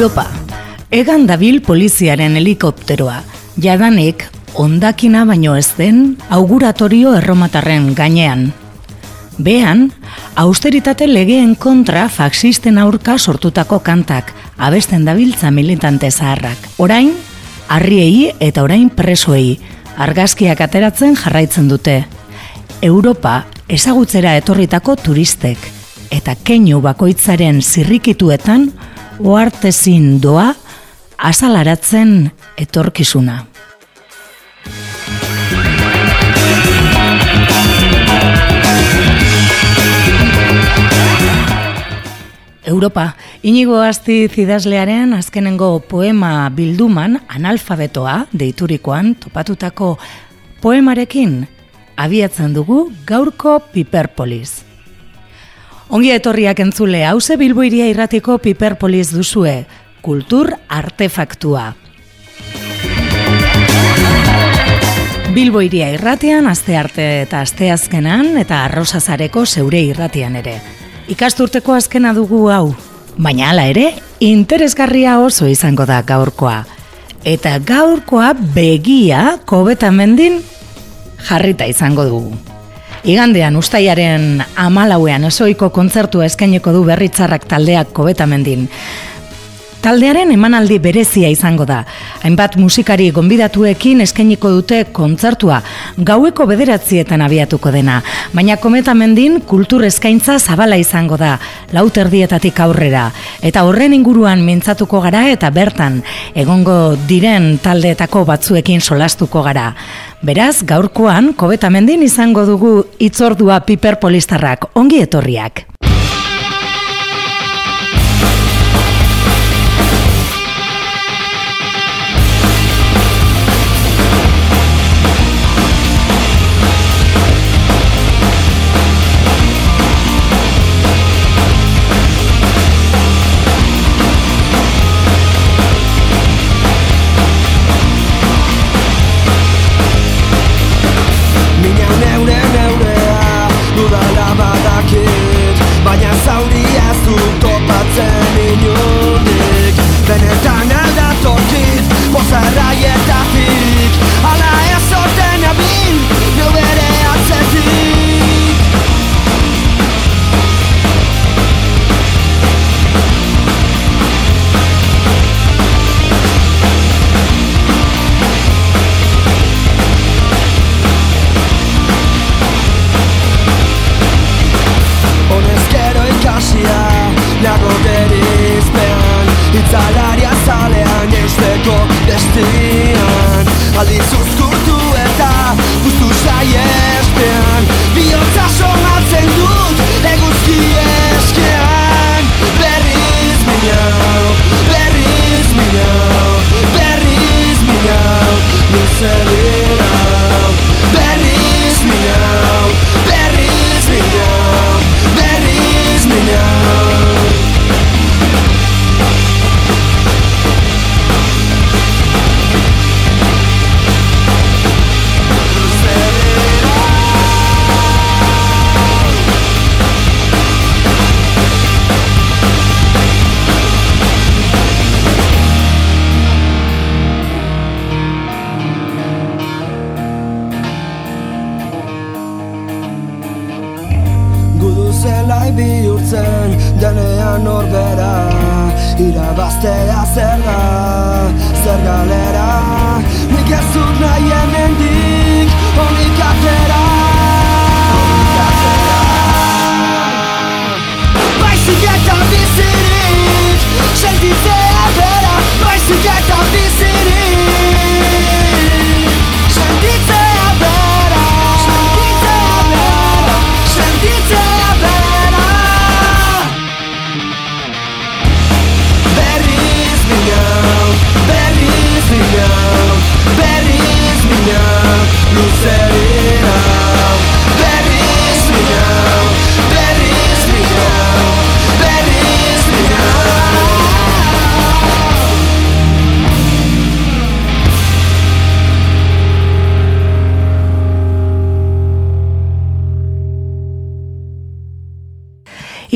Europa. Egan dabil poliziaren helikopteroa. Jadanik, ondakina baino ez den, auguratorio erromatarren gainean. Bean, austeritate legeen kontra faxisten aurka sortutako kantak, abesten dabiltza militante zaharrak. Orain, harriei eta orain presoei, argazkiak ateratzen jarraitzen dute. Europa ezagutzera etorritako turistek, eta keinu bakoitzaren zirrikituetan, oartezin doa, azalaratzen etorkizuna. Europa, inigo asti zidazlearen azkenengo poema bilduman analfabetoa deiturikoan topatutako poemarekin abiatzen dugu gaurko Piperpolis. Ongi etorriak entzule, hause bilboiria irratiko Piperpolis duzue, kultur artefaktua. Bilboiria irratian, aste arte eta aste azkenan, eta arrosazareko zeure irratian ere ikasturteko azkena dugu hau. Baina hala ere, interesgarria oso izango da gaurkoa. Eta gaurkoa begia kobetamendin jarrita izango dugu. Igandean ustaiaren amalauean esoiko kontzertua eskaineko du berritzarrak taldeak kobetamendin. Taldearen emanaldi berezia izango da. Hainbat musikari gonbidatuekin eskainiko dute kontzertua, gaueko bederatzietan abiatuko dena. Baina kometa mendin kultur eskaintza zabala izango da, lauterdietatik aurrera. Eta horren inguruan mintzatuko gara eta bertan, egongo diren taldeetako batzuekin solastuko gara. Beraz, gaurkoan, kobeta mendin izango dugu itzordua piperpolistarrak, ongi etorriak.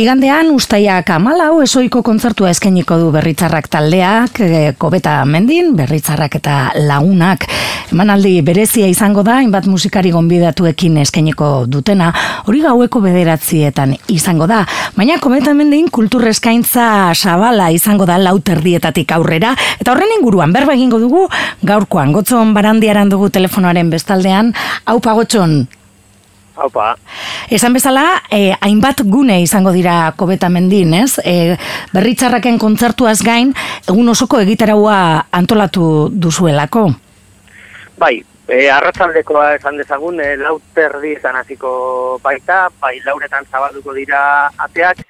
Igandean ustaiak amalau esoiko kontzertua eskeniko du berritzarrak taldeak, e, kobeta mendin, berritzarrak eta lagunak. Emanaldi berezia izango da, inbat musikari gonbidatuekin eskeniko dutena, hori gaueko bederatzietan izango da. Baina kobeta mendin kultur eskaintza sabala izango da lauterdietatik aurrera, eta horren inguruan berba egingo dugu gaurkoan, gotzon barandiaran dugu telefonoaren bestaldean, hau pagotxon, Haupa. Esan bezala, eh, hainbat gune izango dira kobeta mendin, ez? Eh, berritzarraken kontzertuaz gain, egun osoko egitaraua antolatu duzuelako? Bai, e, arratzaldekoa esan dezagun, e, lauterdi esan hasiko baita, bai, lauretan zabalduko dira ateak,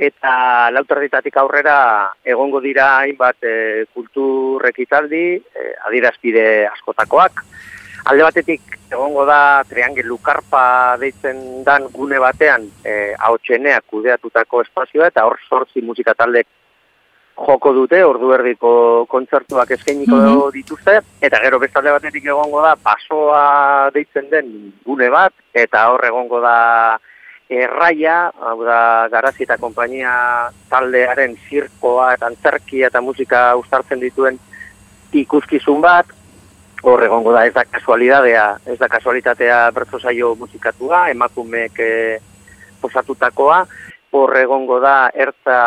eta lauterditatik aurrera egongo dira hainbat e, kulturrekitaldi, e, adirazpide askotakoak, Alde batetik egongo da triangelu karpa deitzen dan gune batean e, haotxeneak kudeatutako espazioa eta hor sortzi musika taldek joko dute, ordu erdiko kontzertuak eskainiko mm dituzte, eta gero bestalde batetik egongo da pasoa deitzen den gune bat, eta hor egongo da erraia, hau da garazi eta kompainia taldearen zirkoa eta antzerkia eta musika ustartzen dituen ikuskizun bat, hor egongo da ez da kasualidadea, ez da kasualitatea bertso saio musikatua, emakumeek e, posatutakoa, hor egongo da ertza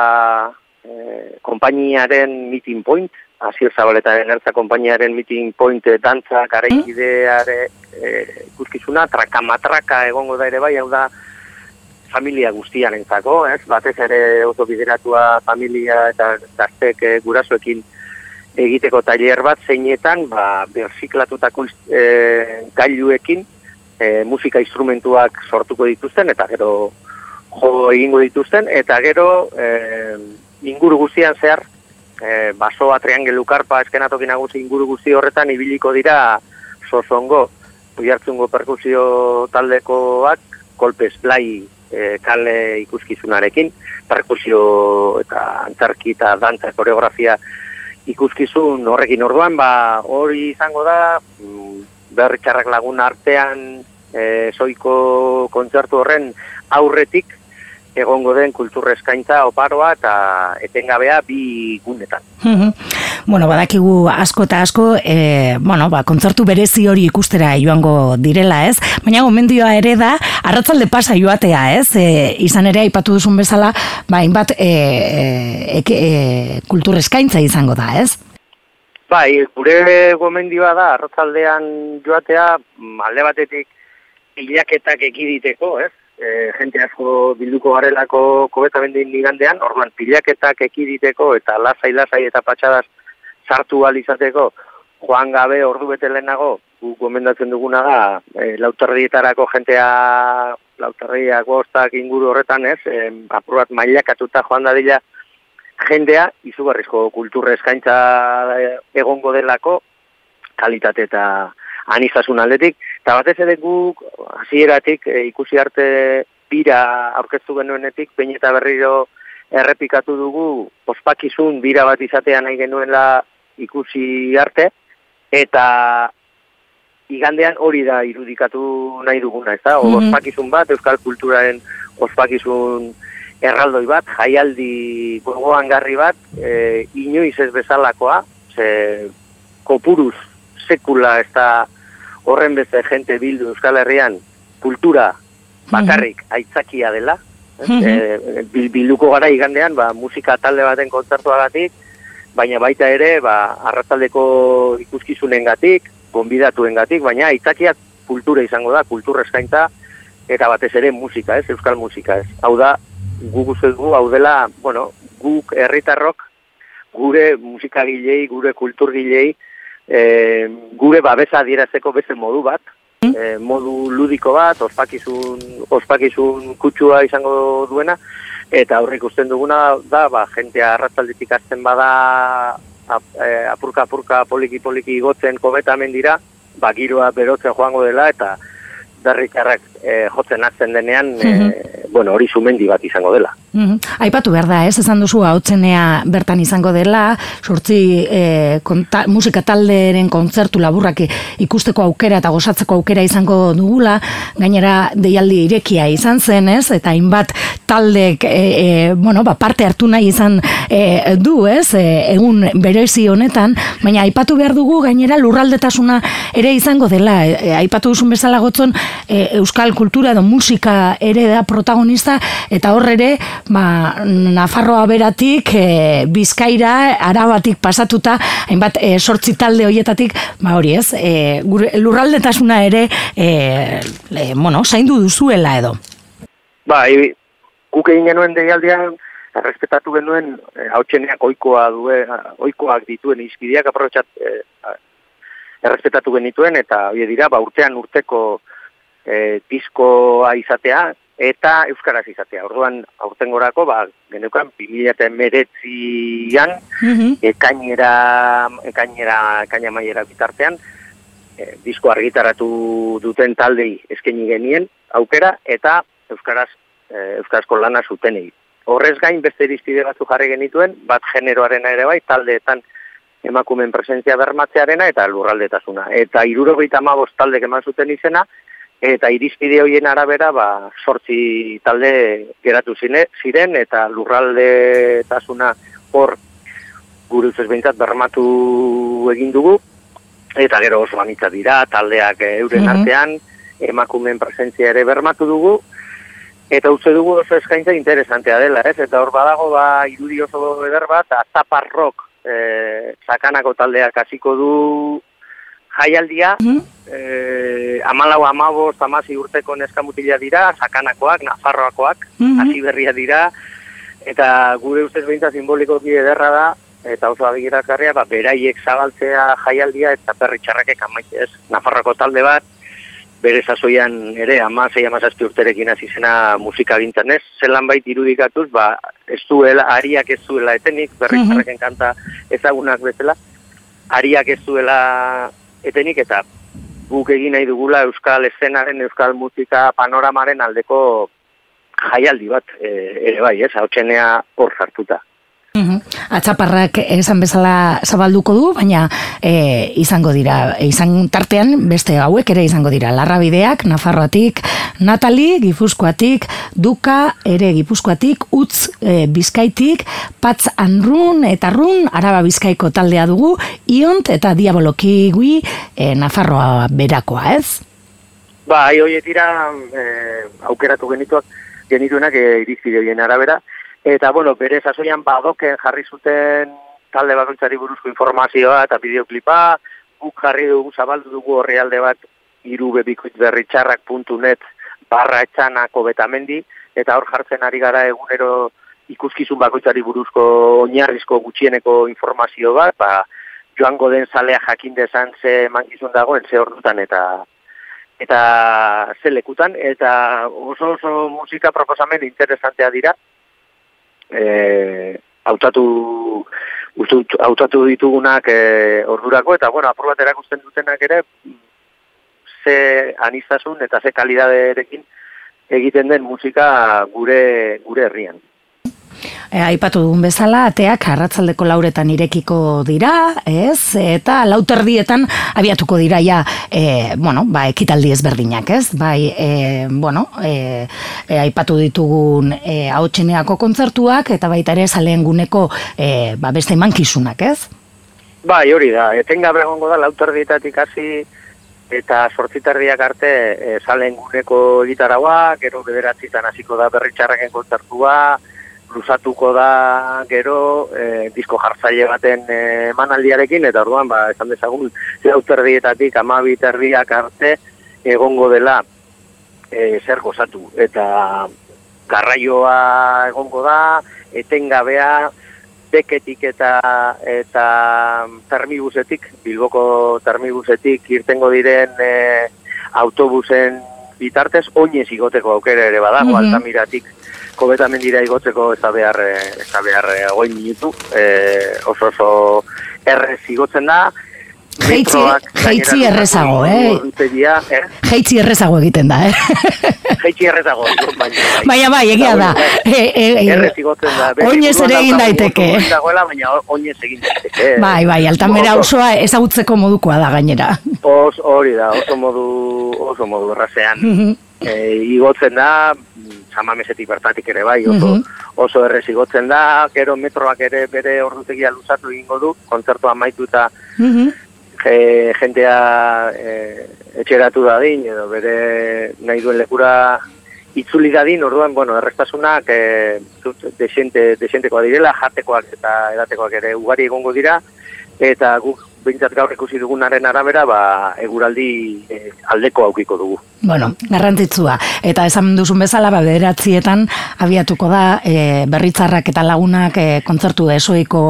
e, konpainiaren meeting point, Azir Zabaletaren ertza konpainiaren meeting point e, dantza garaikideare e, ikuskizuna, traka egongo da ere bai, hau da familia guztian entzako, ez? batez ere oso bideratua familia eta gaztek gurasoekin egiteko tailer bat zeinetan ba berziklatutako e, gailuekin e, musika instrumentuak sortuko dituzten eta gero jo egingo dituzten eta gero e, inguru guztian zehar e, basoa triangelu karpa eskenatoki nagusi inguru guzti horretan ibiliko dira sosongo Uiartzungo perkusio taldekoak kolpez blai e, kale ikuskizunarekin, perkusio eta antzarki eta dantza koreografia ikuskizun horrekin orduan, ba, hori izango da, mm, berritxarrak lagun artean e, soiko kontzertu horren aurretik, egongo den kultur eskaintza oparoa eta etengabea bi gunetan. bueno, badakigu asko eta asko, e, bueno, ba, kontzertu berezi hori ikustera joango direla, ez? Baina gomendioa ere da, arratzalde pasa joatea, ez? E, izan ere aipatu duzun bezala, ba, inbat e, e, e, kultur eskaintza izango da, ez? Bai, gure gomendioa da, arratzaldean joatea, alde batetik, hilaketak ekiditeko, ez? E, jente asko bilduko garelako kobeta bendin ligandean, orduan pilaketak ekiditeko eta lasai-lasai eta patxadaz sartu alizateko, joan gabe ordu bete lehenago, gu gomendatzen duguna da, e, lauterrietarako jentea, lauterriak bostak inguru horretan ez, e, apurat mailakatuta joan dadila jendea, izugarrizko kulturre eskaintza egongo delako, kalitate eta aniztasun aldetik, eta batez ere guk hasieratik e, ikusi arte bira aurkeztu genuenetik, pein eta berriro errepikatu dugu, ospakizun bira bat izatea nahi genuela ikusi arte, eta igandean hori da irudikatu nahi duguna, ez da? Mm Ospakizun bat, euskal kulturaren ospakizun erraldoi bat, jaialdi gogoan garri bat, e, inoiz ez bezalakoa, ze kopuruz sekula ez da horren beste jente bildu Euskal Herrian kultura bakarrik aitzakia dela. e, bilduko gara igandean, ba, musika talde baten kontzertuagatik, baina baita ere, ba, arratzaldeko ikuskizunen gatik, gonbidatuen gatik, baina aitzakia kultura izango da, kultura eskainta, eta batez ere musika, ez, euskal musika, ez. Hau da, guk uste dugu, hau dela, bueno, guk herritarrok, gure musikagilei, gure kulturgilei, e, gure babesa adierazeko beste modu bat, e, modu ludiko bat, ospakizun, ospakizun kutsua izango duena, eta aurrik ikusten duguna da, ba, jentea arratzalditik azten bada eh, apurka apurka poliki poliki gotzen kobeta dira, ba, giroa berotzen joango dela, eta berrikarrak e, jotzen azten denean, e, bueno, hori sumendi bat izango dela. Mm Aipatu behar da, ez, esan duzu hautzenea bertan izango dela, sortzi e, konta, musika talderen kontzertu laburrak ikusteko aukera eta gozatzeko aukera izango dugula, gainera deialdi irekia izan zen, ez, eta hainbat taldek, e, e, bueno, ba, parte hartu nahi izan e, du, ez, egun berezi honetan, baina aipatu behar dugu gainera lurraldetasuna ere izango dela, aipatu duzun bezala gotzon, euskal kultura edo musika ere da protagonista, eta horre ere, ba, Nafarroa beratik, e, Bizkaira, Arabatik pasatuta, hainbat e, sortzi talde hoietatik, ba hori ez, e, gure, lurraldetasuna ere, e, e, bueno, zaindu duzuela edo. Ba, e, guk egin genuen deialdian, errespetatu genuen, e, hau txeneak oikoa due, oikoak dituen izkideak aprotxat, e, errespetatu genituen, eta hori dira, ba, urtean urteko e, diskoa izatea, eta euskaraz izatea. Orduan aurtengorako ba geneukan 2019an mm -hmm. ekainera ekainera ekaina maiera bitartean e, disko argitaratu duten taldei eskaini genien aukera eta euskaraz e, euskarazko lana zutenei. Horrez gain beste irizpide batzu jarri genituen, bat generoarena ere bai taldeetan emakumen presentzia bermatzearena eta lurraldetasuna. Eta 75 taldek eman zuten izena, eta irizpide hoien arabera ba sortzi talde geratu zine, ziren eta lurralde tasuna hor gure ustez behintzat bermatu egin dugu. Eta gero oso anitza dira taldeak euren mhm. artean emakumen presentzia ere bermatu dugu. Eta uste dugu oso eskaintza interesantea dela ez? Eta hor badago ba irudi oso eder bat azapar rock eh, sakanako taldeak hasiko du jaialdia, mm -hmm. amalau amabo, zamazi urteko neskamutila dira, sakanakoak, nafarroakoak, mm hasi berria dira, eta gure ustez behinta simboliko ederra da, eta oso abigirakarria, ba, beraiek zabaltzea jaialdia, eta perri txarrakek ez, nafarroako talde bat, bere sasoian ere amasei amazazpi urterekin hasi zena musika gintzen ez, zelan bait irudikatuz, ba, ez duela, ariak ez duela etenik, berri mm -hmm. kanta ezagunak bezala, ariak ez duela etenik eta guk egin nahi dugula euskal eszenaren, euskal musika panoramaren aldeko jaialdi bat e, ere bai, ez, hau txenea hor zartuta. Uhum. Atzaparrak esan bezala zabalduko du, baina e, izango dira, izan tartean beste hauek ere izango dira. Larrabideak, Nafarroatik, Natali, Gipuzkoatik, Duka, ere Gipuzkoatik, Utz, e, Bizkaitik, Patz Anrun eta Run, Araba Bizkaiko taldea dugu, Iont eta Diaboloki gui e, Nafarroa berakoa, ez? Ba, hoi dira e, aukeratu genituak, genituenak e, irizpide arabera, Eta, bueno, bere sasoian badoken jarri zuten talde bakoitzari buruzko informazioa eta bideoklipa, guk jarri dugu zabaldu dugu horri alde bat irubebikoitzberritxarrak.net barra etxanako betamendi, eta hor jartzen ari gara egunero ikuskizun bakoitzari buruzko oinarrizko gutxieneko informazio bat, ba, joango den zalea jakin dezan ze mankizun dagoen, ze ordutan eta eta ze lekutan, eta oso oso musika proposamen interesantea dira, eh hautatu hautatu ditugunak e, ordurako eta bueno, apur bat erakusten dutenak ere ze anistasun eta ze kalidaderekin egiten den musika gure gure herrian. E, aipatu dugun bezala, ateak arratzaldeko lauretan irekiko dira, ez? Eta lauterdietan abiatuko dira ja, e, bueno, ba, ekitaldi ezberdinak, ez? Bai, e, bueno, e, e, aipatu ditugun e, hautseneako kontzertuak, eta baita ere zaleen guneko e, ba, beste imankizunak, ez? Bai, hori da, etengabe egongo da lauterdietatik hasi eta sortzitarriak arte e, zaleen guneko gitarauak, gero bederatzitan hasiko da berritxarraken kontzertua, luzatuko da gero e, disko jartzaile baten e, manaldiarekin, eta orduan, ba, esan dezagun, zauterdietatik amabiterriak arte egongo dela e, zer gozatu. Eta garraioa egongo da, etengabea, beketik eta eta termibusetik, bilboko termibusetik irtengo diren e, autobusen bitartez, oinez igoteko aukera ere badago, mm -hmm. altamiratik kobetamen dira igotzeko ez da behar, ez da behar minutu, e, oso oso errez igotzen da, Jeitzi, jeitzi errezago, eh? eh? Jeitzi errezago egiten da, eh? Jeitzi errezago, baina bai. Baina bai, egia da. Eh, eh, Errezigotzen da. Oinez ere egin daiteke. Baina oinez egin daiteke. Bai, bai, altamera osoa ezagutzeko modukoa da gainera. Os, hori da, oso modu, oso modu errazean. Mhm. eh, igotzen da, samamesetik bertatik ere bai, oso, mhm. oso errez igotzen da, gero metroak ere bere ordutegia luzatu egingo du, kontzertua amaitu eta mm je, jentea e, etxeratu dadin, edo bere nahi duen lekura itzuli dadin, orduan, bueno, errestasunak e, desente, desentekoa direla, jatekoak eta edatekoak ere ugari egongo dira, eta guk bintzat gaur ikusi dugunaren arabera, ba, eguraldi e, aldeko aukiko dugu. Bueno, garrantzitsua. Eta esan duzun bezala, ba, bederatzietan abiatuko da e, berritzarrak eta lagunak e, kontzertu esoiko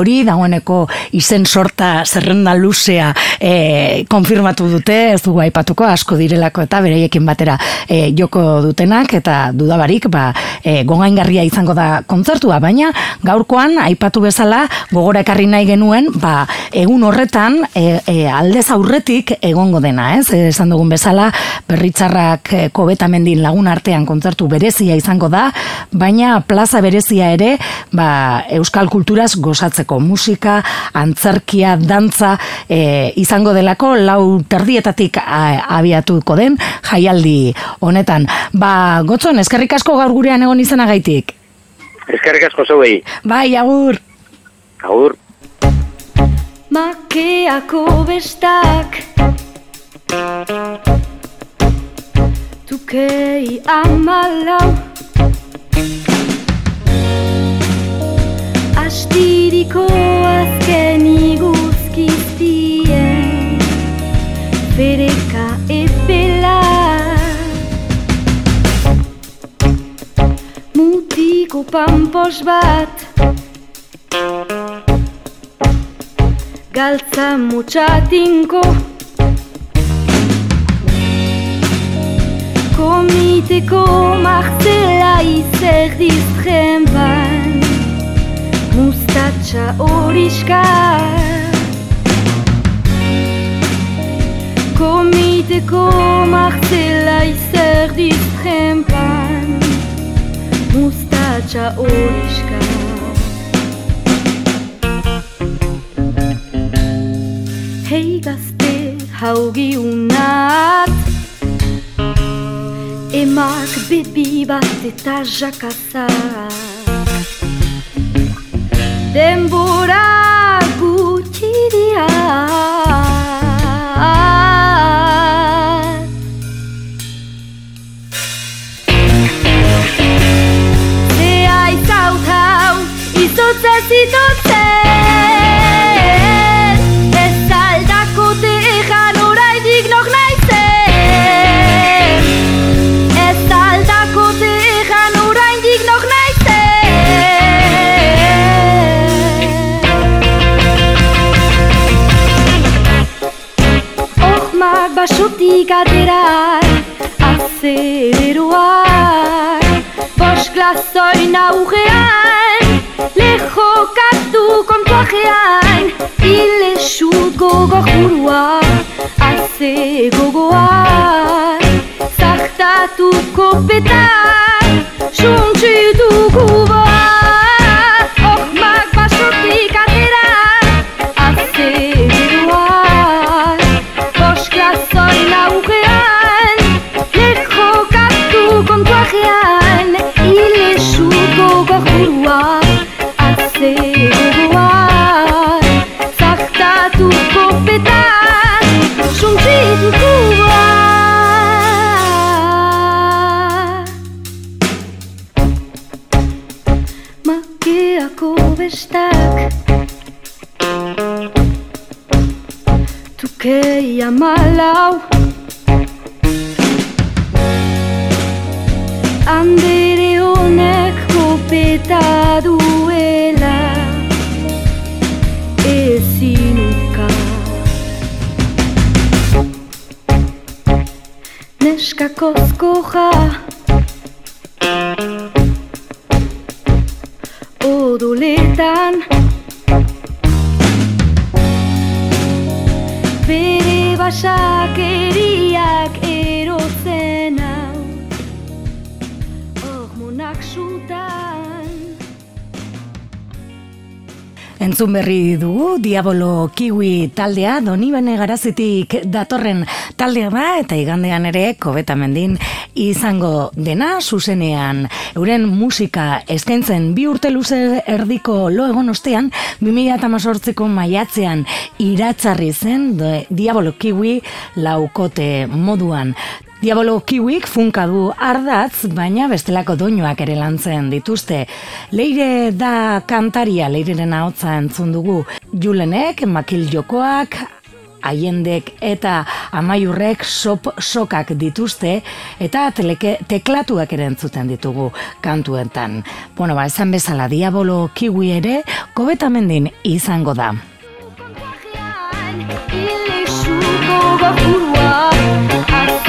hori, dagoeneko izen sorta zerrenda luzea e, konfirmatu dute, ez dugu aipatuko, asko direlako eta bereiekin batera e, joko dutenak, eta dudabarik, ba, e, gongaingarria izango da kontzertua, baina gaurkoan, aipatu bezala, gogora ekarri nahi genuen, ba, egun horretan, e, e, aldez aurretik egongo dena, ez? esan dugun bezala, berritzarrak eh, kobetamendin lagun artean kontzertu berezia izango da, baina plaza berezia ere ba, euskal kulturaz gozatzeko musika, antzerkia, dantza e, izango delako lau terdietatik abiatuko den jaialdi honetan. Ba, gotzon, eskerrik asko gaur gurean egon izanagaitik. Eskerrik asko zeuei. Bai, agur. Agur. Makeako bestak Tukei amalau Astiriko azken iguzkiztien Bereka epela. Mutiko pampos bat. Galtza mutxatinko Komiteko martzela izer diztren ban Mustatxa horiska Komiteko martzela izer diztren ban Mustatxa horiska Hei gazte haugi unat Emak bebi bat eta jakaza Denbora gutxi dia Zea izaut hau izotza basotik aterai Azeleroai Bos glazoi naugean Lejo katu kontuajean. Ile sut gogo jurua Aze gogoa Zahtatu kopetan Suntxitu guboa Makeako bestak Tukeia malau Andere honek kopeta duela Ezinuka Neska kozkoja Odoletan basakeriak erotzen hau. Hormonak sutan Entzun berri dugu, Diabolo Kiwi taldea, doni bene garazitik datorren taldea da, eta igandean ere, kobeta mendin, izango dena, zuzenean, euren musika eskaintzen bi urte luze erdiko lo egon ostean, 2018ko maiatzean iratzarri zen, Diabolo Kiwi laukote moduan. Diabolo kiwik funka du ardatz, baina bestelako doinuak ere lantzen dituzte. Leire da kantaria, leireren ahotza entzun dugu. Julenek, makil jokoak, haiendek eta amaiurrek sop sokak dituzte eta teleke, teklatuak ere entzuten ditugu kantuetan. Bueno, ba, esan bezala Diabolo kiwi ere, kobetamendin izango da.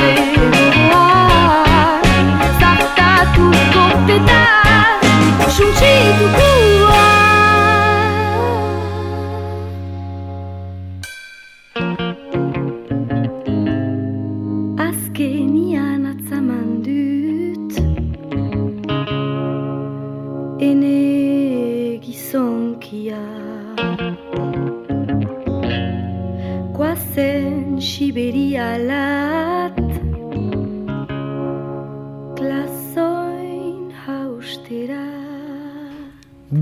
Azeroa Zartatuko peta Suntsitukoa Azkenian Ene gizonkia Guazen Siberialat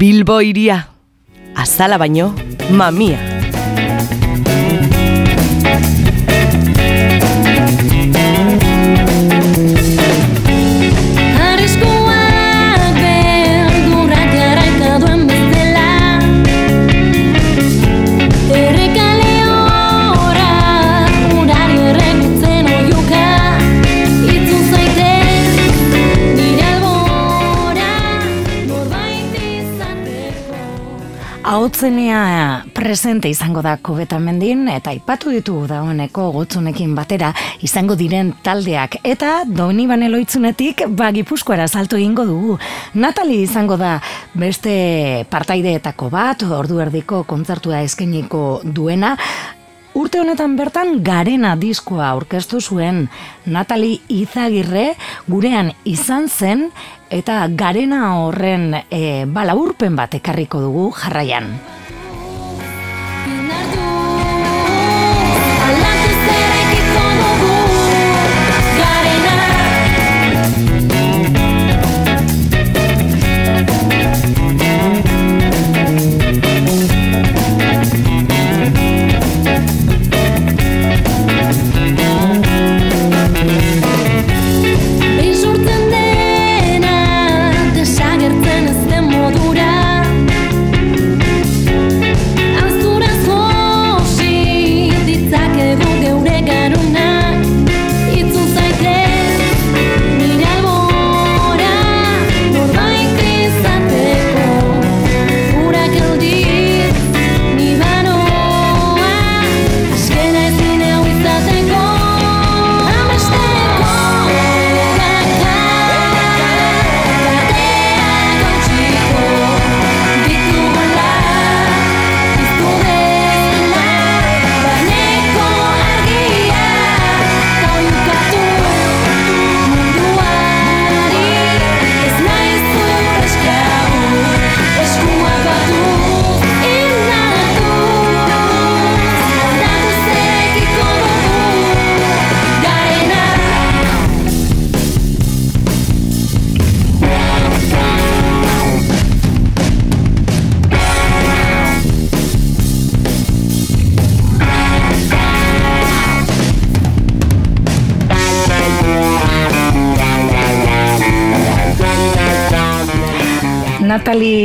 Bilbo iria, azala baino, mamia. Ahotzenea presente izango da kobetamendin eta aipatu ditugu dagoeneko gotzunekin batera izango diren taldeak eta doni baneloitzunetik ba gipuzkoara salto egingo dugu. Natali izango da beste partaideetako bat, ordu erdiko kontzertua eskainiko duena, Urte honetan bertan garena diskoa aurkeztu zuen Natali Izagirre gurean izan zen eta garena horren e, balaurpen bat ekarriko dugu jarraian.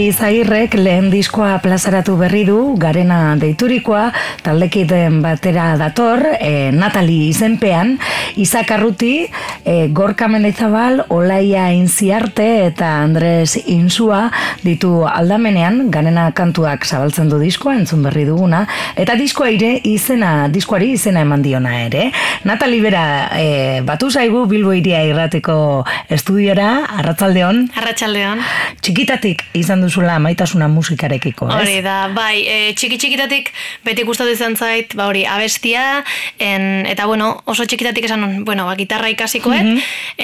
Natali Zairrek lehen diskoa plazaratu berri du, garena deiturikoa, taldekiden batera dator, e, Natali izenpean, Izak Arruti, e, Gorka Mendizabal, Olaia Inziarte eta Andres Insua ditu aldamenean, garena kantuak zabaltzen du diskoa, entzun berri duguna, eta diskoa ire izena, diskoari izena eman diona ere. Natali bera, e, batu zaigu Bilbo iria irrateko estudiora, arratzaldeon, Arratxaldeon. txikitatik izan duzula maitasuna musikarekiko, ez? Hori da, bai, e, txiki txikitatik beti gustatu izan zait, ba hori, abestia, en, eta bueno, oso txikitatik esan, bueno, ba, gitarra ikasikoet, Mhm.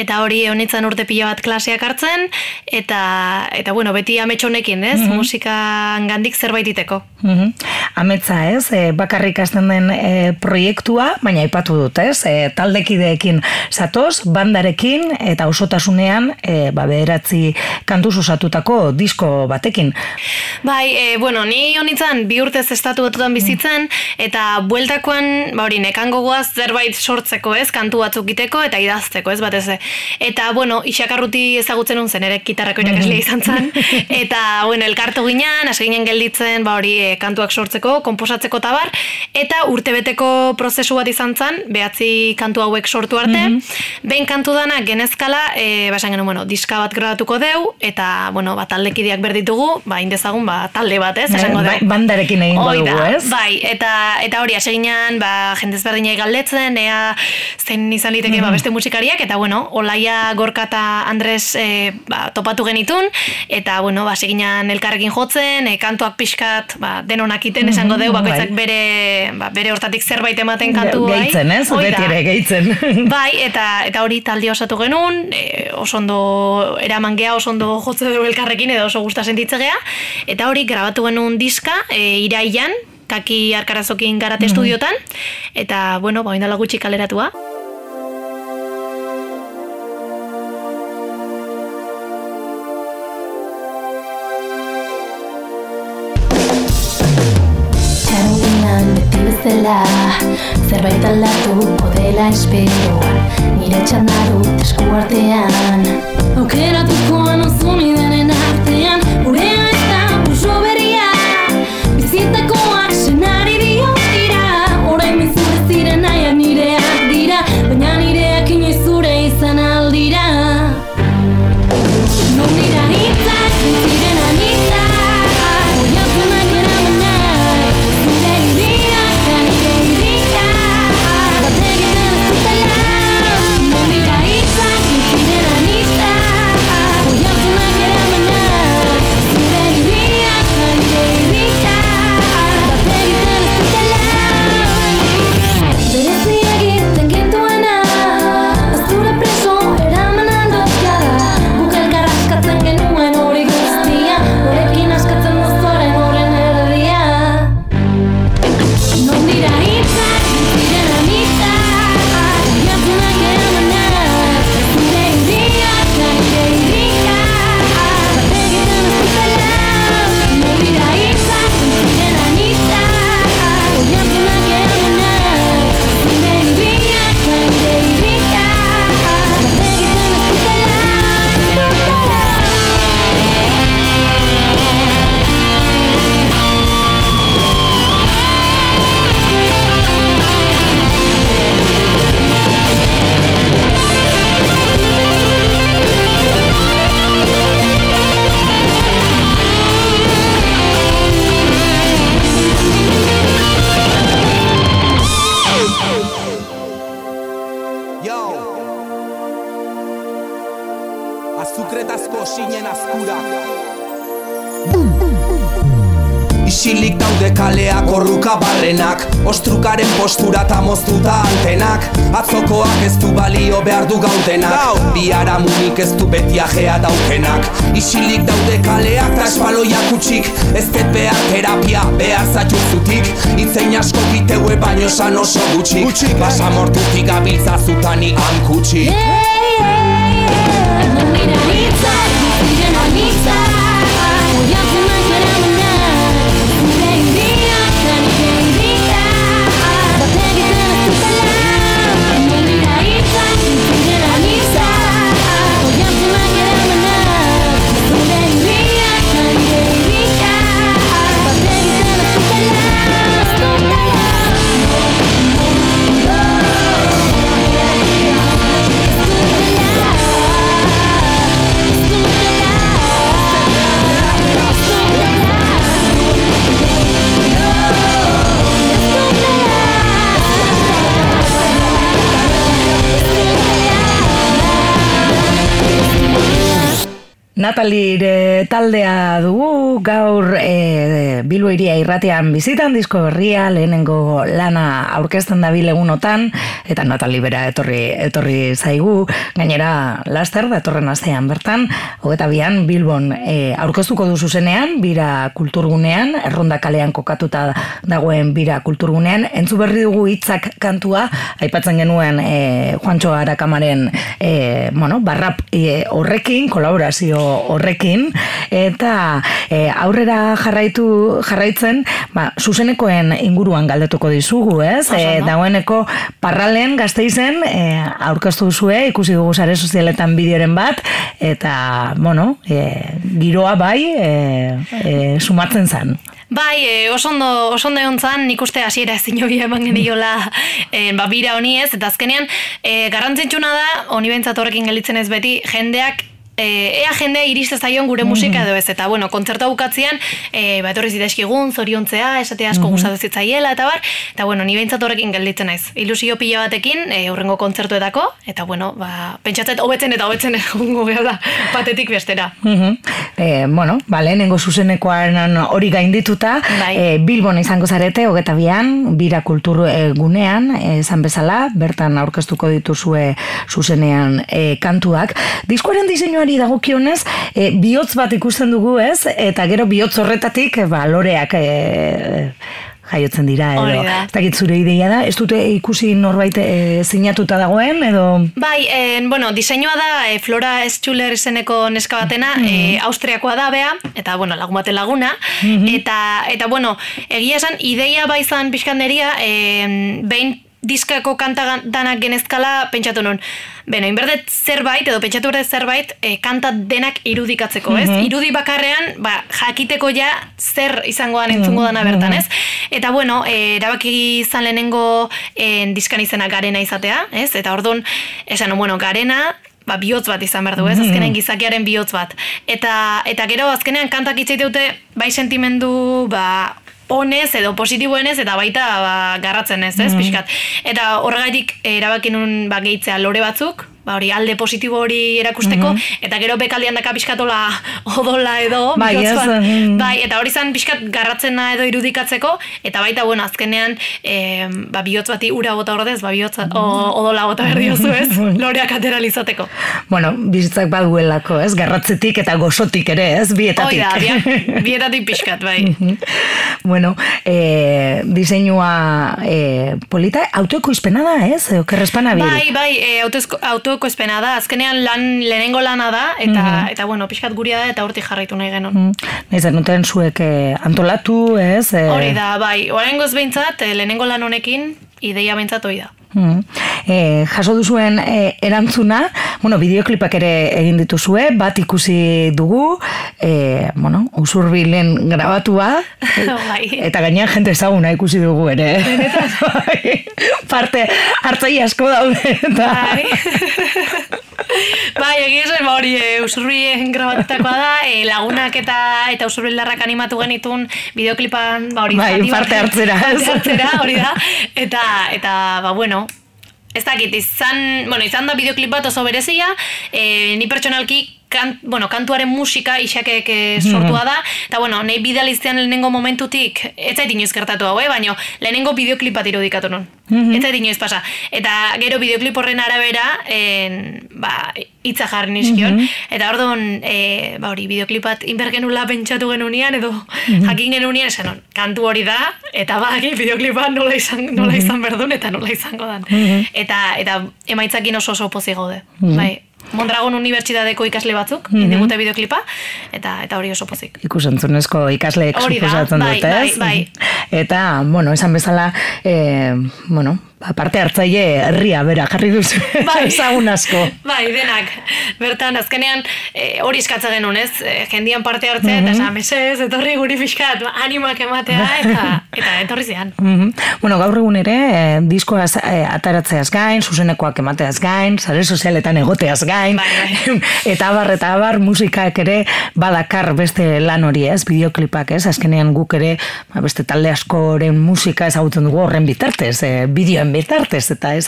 eta hori honitzen urte pila bat klaseak hartzen, eta, eta bueno, beti ametxonekin, ez, Mhm. musikan gandik zerbait iteko. Mhm. Ametza, ez? E, bakarrik hasten den e, proiektua, baina aipatu dut, ez? E, taldekideekin zatoz, bandarekin eta osotasunean e, ba, bederatzi kantuz osatutako disko batekin. Bai, e, bueno, ni honitzen bi urtez estatu batutan bizitzen, eta bueltakoan, ba hori, nekango goaz zerbait sortzeko, ez, kantu batzuk iteko eta idazteko, ez, batez. Eta, bueno, isakarruti ezagutzen nun zen, ere gitarrako irakaslea izan zen, eta, bueno, elkartu ginen, hasi ginen gelditzen, ba hori, e, kantuak sortzeko, konposatzeko tabar, eta urtebeteko prozesu bat izan zen, behatzi kantu hauek sortu arte, behin kantu dana genezkala, e, basan genuen, bueno, diska bat grabatuko deu, eta, bueno, ba, taldekideak berditugu, ba, indezagun, ba, talde bat, ez, esango deu. bandarekin Hoi dugu, ez? Bai, eta eta hori aseginan, ba, jende ezberdinai galdetzen, ea zein izan liteke ba, beste musikariak, eta bueno, Olaia Gorka eta Andres e, ba, topatu genitun, eta bueno, ba, seginan elkarrekin jotzen, e, kantuak pixkat, ba, denonak iten esango deu, bakoitzak bai. bere, ba, bere hortatik zerbait ematen kantu bai. Gehitzen, ez? Beti ere gehitzen. Bai, eta eta hori talde osatu genuen, e, oso ondo eraman gea, oso ondo jotze dugu elkarrekin edo oso gusta sentitze gea, eta hori grabatu genuen diska e, iraian, kaki arkarazokin garate estudiotan, eta, bueno, ba, oindala gutxi kaleratua. Bezala Zerbait aldatuko dela espero. Nire txanda dut esku artean. Aukeratukoan oso gabiltza zutani hankutxik Non Natalire taldea dugu gaur e, Bilbo iria irratean bizitan disko berria lehenengo lana aurkezten da egunotan eta Natali bera etorri, etorri zaigu. Gainera laster da etorren astean bertan hogeta bian Bilbon e, aurkeztuko du zuzenean bira kulturgunean erronda kalean kokatuta dagoen bira kulturgunean. Entzu berri dugu hitzak kantua aipatzen genuen e, Juancho Arakamaren e, bueno, barrap e, horrekin kolaborazio horrekin. Eta e, aurrera jarraitu jarraitzen ba, zuzenekoen inguruan galdetuko dizugu, ez? E, dagoeneko parralen gazteizen e, aurkeztu zue, ikusi dugu sare sozialetan bideoren bat eta, bueno, e, giroa bai e, e, sumatzen zen. Bai, e, oso ondo, oso ondo egon zan, nik uste hasiera ezin jo eman geniola e, ba, bira honi ez, eta azkenean, e, garrantzitsuna da, honi bentsat horrekin gelitzen ez beti, jendeak e, ea jende iriste zaion gure musika edo ez eta bueno, kontzertua bukatzean e, ba etorri zitezkigun zoriontzea, esate asko mm gustatu zitzaiela eta bar, eta bueno, ni beintzat horrekin gelditzen naiz. Ilusio pila batekin e, aurrengo kontzertuetako eta bueno, ba pentsatzen hobetzen eta hobetzen egongo da patetik bestera. Mm e, bueno, ba lehenengo zuzenekoan hori gaindituta, bai. e, Bilbon izango zarete hogeta bian, bira kultur e, gunean, esan bezala, bertan aurkeztuko dituzue zuzenean e, kantuak. Diskoaren diseinua diseinoari dagokionez, e, bihotz bat ikusten dugu, ez? Eta gero bihotz horretatik, ba, loreak e, jaiotzen dira edo. Ez dakit zure ideia da, ez dute ikusi norbait e, sinatuta dagoen edo Bai, e, bueno, diseinua da e, Flora Schuller izeneko neska batena, mm -hmm. Austriakoa da bea eta bueno, lagun baten laguna mhm. eta eta bueno, egia esan ideia bai izan pizkanderia, eh behin diskako kanta danak genezkala pentsatu non. Beno, inberdet zerbait, edo pentsatu berdet zerbait, e, kanta denak irudikatzeko, ez? Mm Irudi bakarrean, ba, jakiteko ja zer izangoan entzungo dana bertan, ez? Eta bueno, e, erabaki izan lehenengo e, diskan izena garena izatea, ez? Eta orduan, esan, bueno, garena, ba, bihotz bat izan behar du, ez? Azkenen gizakiaren bihotz bat. Eta, eta gero, azkenean kantak itzaite dute, bai sentimendu, ba, onez edo positiboenez eta baita ba, garratzen ez, ez, mm pixkat. Eta horregaitik erabakin ba, gehitzea lore batzuk, ba, hori alde positibo hori erakusteko, mhm. eta gero bekaldian daka pixkatola odola edo, bai, ez, mm. bai, eta hori zan pixkat garratzena edo irudikatzeko, eta baita, bueno, azkenean, e, ba, bihotz bati ura bota ordez, ba, bihotz odola bota berdi ez, loreak ateralizateko. Bueno, bizitzak baduelako, ez, garratzetik eta gozotik ere, ez, bietatik. Oida, bietatik pixkat, bai. Mhm. bueno, e, diseinua e, polita, autoeko izpena da, ez, okerrezpana Bai, bai, e, auto autoko espena da, azkenean lan lehenengo lana da, eta, mm eta bueno, pixkat guria da, eta hortik jarraitu nahi genuen. Mm -hmm. nuten zuek eh, antolatu, ez? Eh... Hori da, bai, horren goz behintzat, eh, lehenengo lan honekin, ideia behintzat hori da. Mm. E, jaso duzuen e, erantzuna, bueno, bideoklipak ere egin dituzue, bat ikusi dugu, e, bueno, usurbilen grabatua, bai. eta gainean jente ezaguna ikusi dugu ere. Bai. Parte hartzai asko daude. Eta... Bai. bai, esan, ba, hori, e, usurbien grabatutakoa da, e, lagunak eta eta usurbilarrak animatu genitun bideoklipan, ba, hori, bai, parte hartzera. Parte hartzera, hori da. Eta, eta, ba, bueno, Ez dakit, izan, bueno, izan da bideoklip bat oso berezia, e, ni pertsonalki kan, bueno, kantuaren musika isakek eh, sortua da, eta bueno, nahi bidaliztean lehenengo momentutik, ez zait inoiz gertatu hau, eh? baina lehenengo bideoklip bat irudikatu nun. Mm Ez zait inoiz pasa. Eta gero bideoklip horren arabera, en, ba, itza jarri nizkion, eta orduan, e, ba hori, bideoklip bat inbergenula pentsatu genunean, edo jakin genunean, esan kantu hori da, eta ba, bideoklip bat nola izan, nola izan berdun, eta nola izango dan. Eta, eta emaitzakin oso oso pozi gaude. Bai, Mondragon Unibertsitateko ikasle batzuk, mm -hmm. indigute bideoklipa, eta eta hori oso pozik. Ikusentzunezko ikasleek suposatzen dut, ez? Bai, bai. Eta, bueno, esan bezala, eh, bueno, aparte hartzaile herria bera jarri duzu bai. ezagun asko. Bai, denak. Bertan azkenean e, hori eskatza genuen, ez? E, jendian parte hartzea mm -hmm. eta mesez etorri guri fiskat animak ematea eta eta etorri zian. Mm Bueno, gaur egun ere e, diskoa e, ataratzeaz gain, zuzenekoak emateaz gain, sare sozialetan egoteaz gain. Bai, bai. eta abar eta abar musikak ere badakar beste lan hori, ez? Bideoklipak, ez? Azkenean guk ere ba, beste talde askoren musika ezagutzen dugu horren bitartez, e, bideoen bitartez, eta ez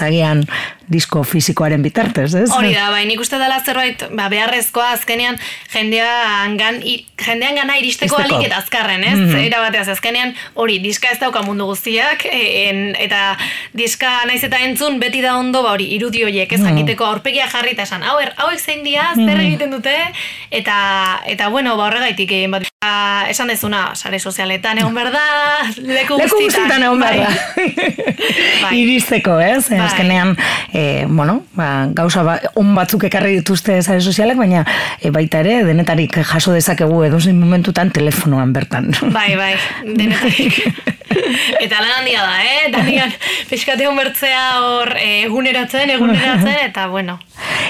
disko fisikoaren bitartez, ez? Hori da, bai, nik uste dela zerbait, ba, beharrezkoa azkenean jendean gan, jendean gana iristeko Iristeko. alik eta azkarren, ez? Mhm. Era bateaz, azkenean, hori, diska ez dauka mundu guztiak, en, eta diska naiz eta entzun beti da ondo, ba, hori, irudi horiek, ez Mhm. jakiteko aurpegia jarri eta esan, hau, hauek zein dira, zer egiten dute, eta, eta bueno, ba, horregaitik egin bat, ba, esan dezuna, sare sozialetan egon behar da, leku Leku guztietan egon behar da. Bai. Iristeko, ez? Bai. Azkenean, e, bueno, ba, gauza ba, on batzuk ekarri dituzte sare sozialak, baina e, baita ere, denetarik jaso dezakegu edozein momentutan telefonoan bertan. Bai, bai, denetarik. eta lan handia da, eh? Danian, pixkate bertzea hor eh, eguneratzen, eguneratzen, eta bueno.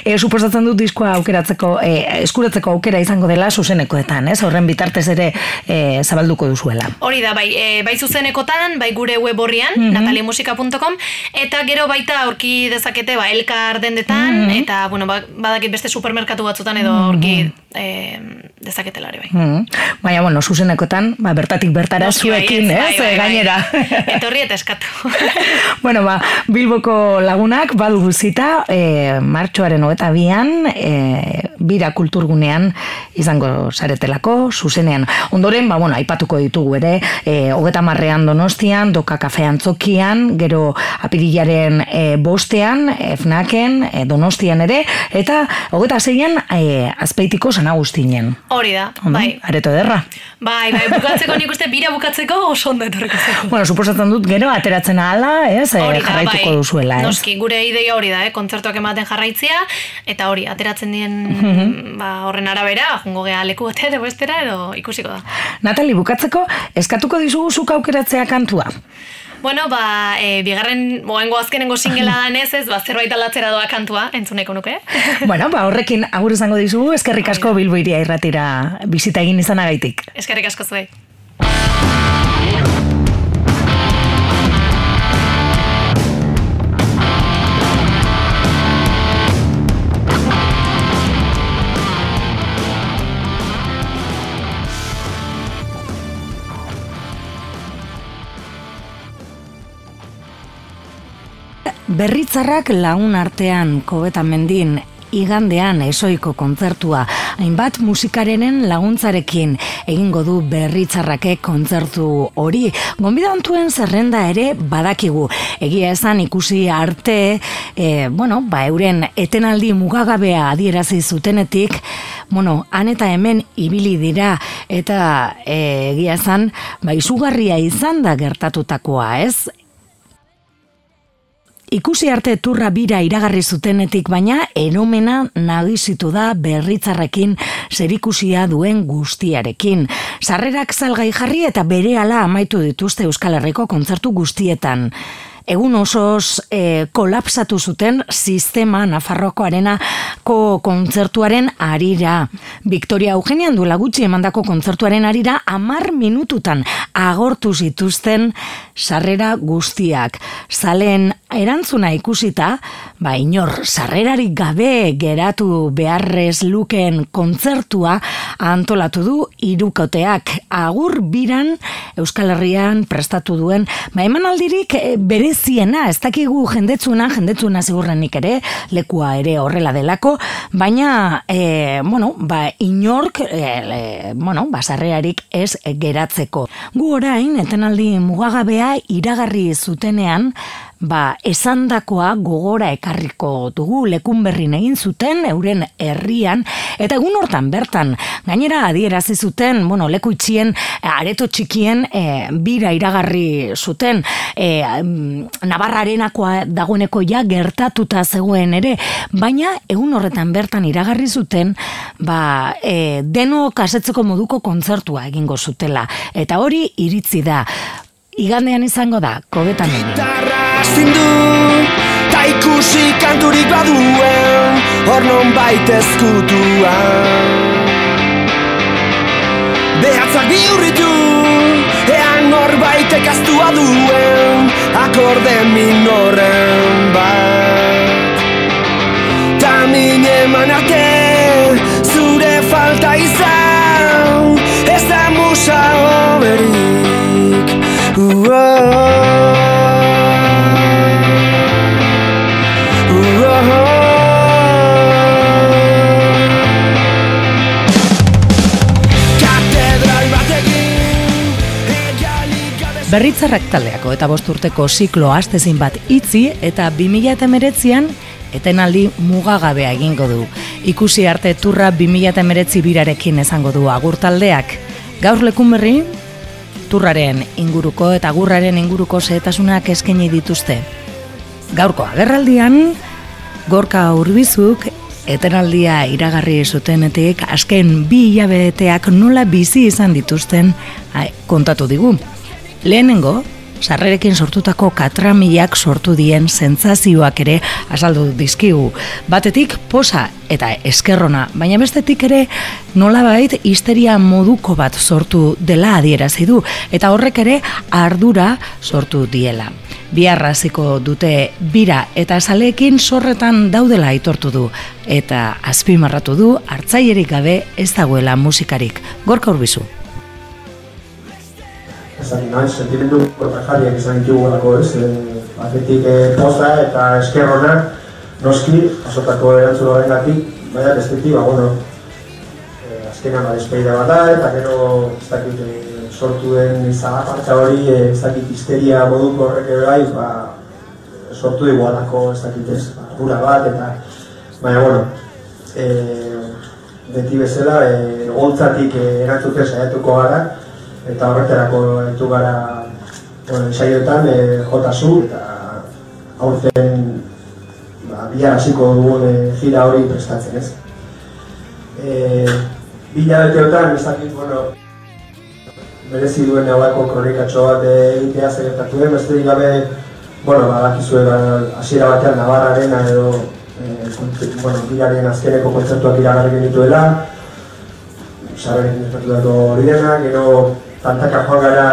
E, suposatzen dut diskoa aukeratzeko, e, eskuratzeko aukera izango dela zuzenekoetan, ez? Horren bitartez ere e, zabalduko duzuela. Hori da, bai, e, bai zuzenekotan, bai gure web horrian, Mhm. natalimusika.com, eta gero baita aurki dezakete, ba, elkar dendetan, Mhm. eta, bueno, ba, badakit beste supermerkatu batzutan edo aurki e, dezaketela hori, bai. Mm. Baina, bueno, zuzenekotan, ba, bertatik bertara Noski, bai, zuekin, ez, ez? bai, bai, bai. gainera. Etorri eta eskatu. bueno, ba, Bilboko lagunak badu zita e, martxoaren hogeta bian, e, bira kulturgunean izango saretelako, zuzenean. Ondoren, ba, bueno, aipatuko ditugu ere, e, hogeta marrean donostian, doka kafe antzokian, gero apirilaren e, bostean, e, fnaken, e, donostian ere, eta hogeta zeian e, azpeitiko San Agustinen. Hori da, Ondo? bai. Areto ederra. Bai, bai, bukatzeko nik uste bira bukatzeko oso ondo etorriko. Bueno, suposatzen dut gero ateratzen ahala, ez? E, Hori da, jarraituko bai. duzuela, ez? Noski, gure ideia hori da, eh? kontzertuak ematen jarraitzea, eta hori, ateratzen dien Mhm. ba, horren arabera, jungo gea leku batera edo bestera, edo ikusiko da. Natali, bukatzeko, eskatuko dizugu zuk aukeratzea kantua. Bueno, ba, e, bigarren, moengo azkenengo singela danez ez, ba, zerbait aldatzera doa kantua, entzuneko nuke. bueno, ba, horrekin agur izango dizugu, eskerrik asko Bilbo iria irratira bizita egin izanagaitik. Eskerrik asko zuei. Berritzarrak lagun artean kobeta mendin igandean esoiko kontzertua hainbat musikarenen laguntzarekin egingo du berritzarrake kontzertu hori. Gonbidantuen zerrenda ere badakigu. Egia esan ikusi arte, e, bueno, ba, euren etenaldi mugagabea adierazi zutenetik, bueno, han eta hemen ibili dira eta e, egia esan, ba, izugarria izan da gertatutakoa, ez? Ikusi arte turra bira iragarri zutenetik baina enomena nagizitu da berritzarrekin zerikusia duen guztiarekin. Sarrerak salgai jarri eta berehala amaitu dituzte Euskal Herriko kontzertu guztietan. Egun osoz e, kolapsatu zuten sistema Nafarroko arenako kontzertuaren arira. Victoria Eugenian duela gutxi emandako kontzertuaren arira amar minututan agortu zituzten sarrera guztiak. Zalen erantzuna ikusita, ba inor sarrerarik gabe geratu beharrez luken kontzertua antolatu du irukoteak agur biran Euskal Herrian prestatu duen. Ba emanaldirik eh, bereziena ez dakigu jendetzuna jendetzuna ziurrenik ere lekua ere horrela delako. Baina e, bueno ba inork e, bueno ba sarrerarik ez geratzeko. Gu orain etenaldi mugagabea iragarri zutenean ba, esandakoa gogora ekarriko dugu lekun berrin egin zuten euren herrian eta egun hortan bertan gainera adierazi zuten bueno, leku itxien areto txikien e, bira iragarri zuten. E, Navarra arenakoa dagoeneko ja gertatuta zegoen ere baina egun horretan bertan iragarri zuten ba, e, deno kasetzeko moduko kontzertua egingo zutela. Eta hori iritzi da igandean izango da, kobetan. Gitarra zindu, ta ikusi kanturik baduen, hor non baita ezkutuan. Behatzak bihurritu, ean norbaitek aztua duen, akorde minoren bat. Ta min eman arte, zure falta izan, ez da musa hoberik. Berritzarrak taldeako eta bost urteko siklo astezin bat itzi eta 2008an etenaldi mugagabea egingo du. Ikusi arte turra 2008 birarekin esango du agur taldeak. Gaur lekun berri, turraren inguruko eta gurraren inguruko zehetasunak eskaini dituzte. Gaurko agerraldian, gorka urbizuk etenaldia iragarri zutenetik azken bi hilabeteak nola bizi izan dituzten kontatu digu. Lehenengo, sarrerekin sortutako katramilak sortu dien sentsazioak ere azaldu dizkigu. Batetik posa eta eskerrona, baina bestetik ere nolabait histeria moduko bat sortu dela adierazi du eta horrek ere ardura sortu diela. Biarraziko dute bira eta saleekin sorretan daudela aitortu du eta azpimarratu du hartzaierik gabe ez dagoela musikarik. Gorka urbizu ezagin nahi, sentimendu kontrajariak izan ditugu lako ez, e, batetik e, poza eta eskerrona noski, asotako erantzun horren gati, baina bestetik, ba, bueno, e, azkenan ba, despeida bat da, eta gero, ez dakit, e, sortu den zagapartza hori, e, ez dakit, histeria moduko horrek ere bai, ba, sortu dugu alako, ez dakit ez, ba, bat, eta, baina, bueno, e, beti bezala, e, holtzatik e, erantzuten saiatuko gara, eta horretarako ditu gara saioetan e, jota zu eta aurten ba, bihar hasiko dugun e, gira hori prestatzen ez. E, Bila beteotan, ez dakit, bueno, merezi duen eolako kronikatxo bat egitea zertatu den, beste gabe, bueno, badakizue ba, hasiera batean Navarraren edo e, bueno, bilaren azkeneko kontzertuak iragarri genituela, Sarrekin ez hori dena, gero tantaka joan gara,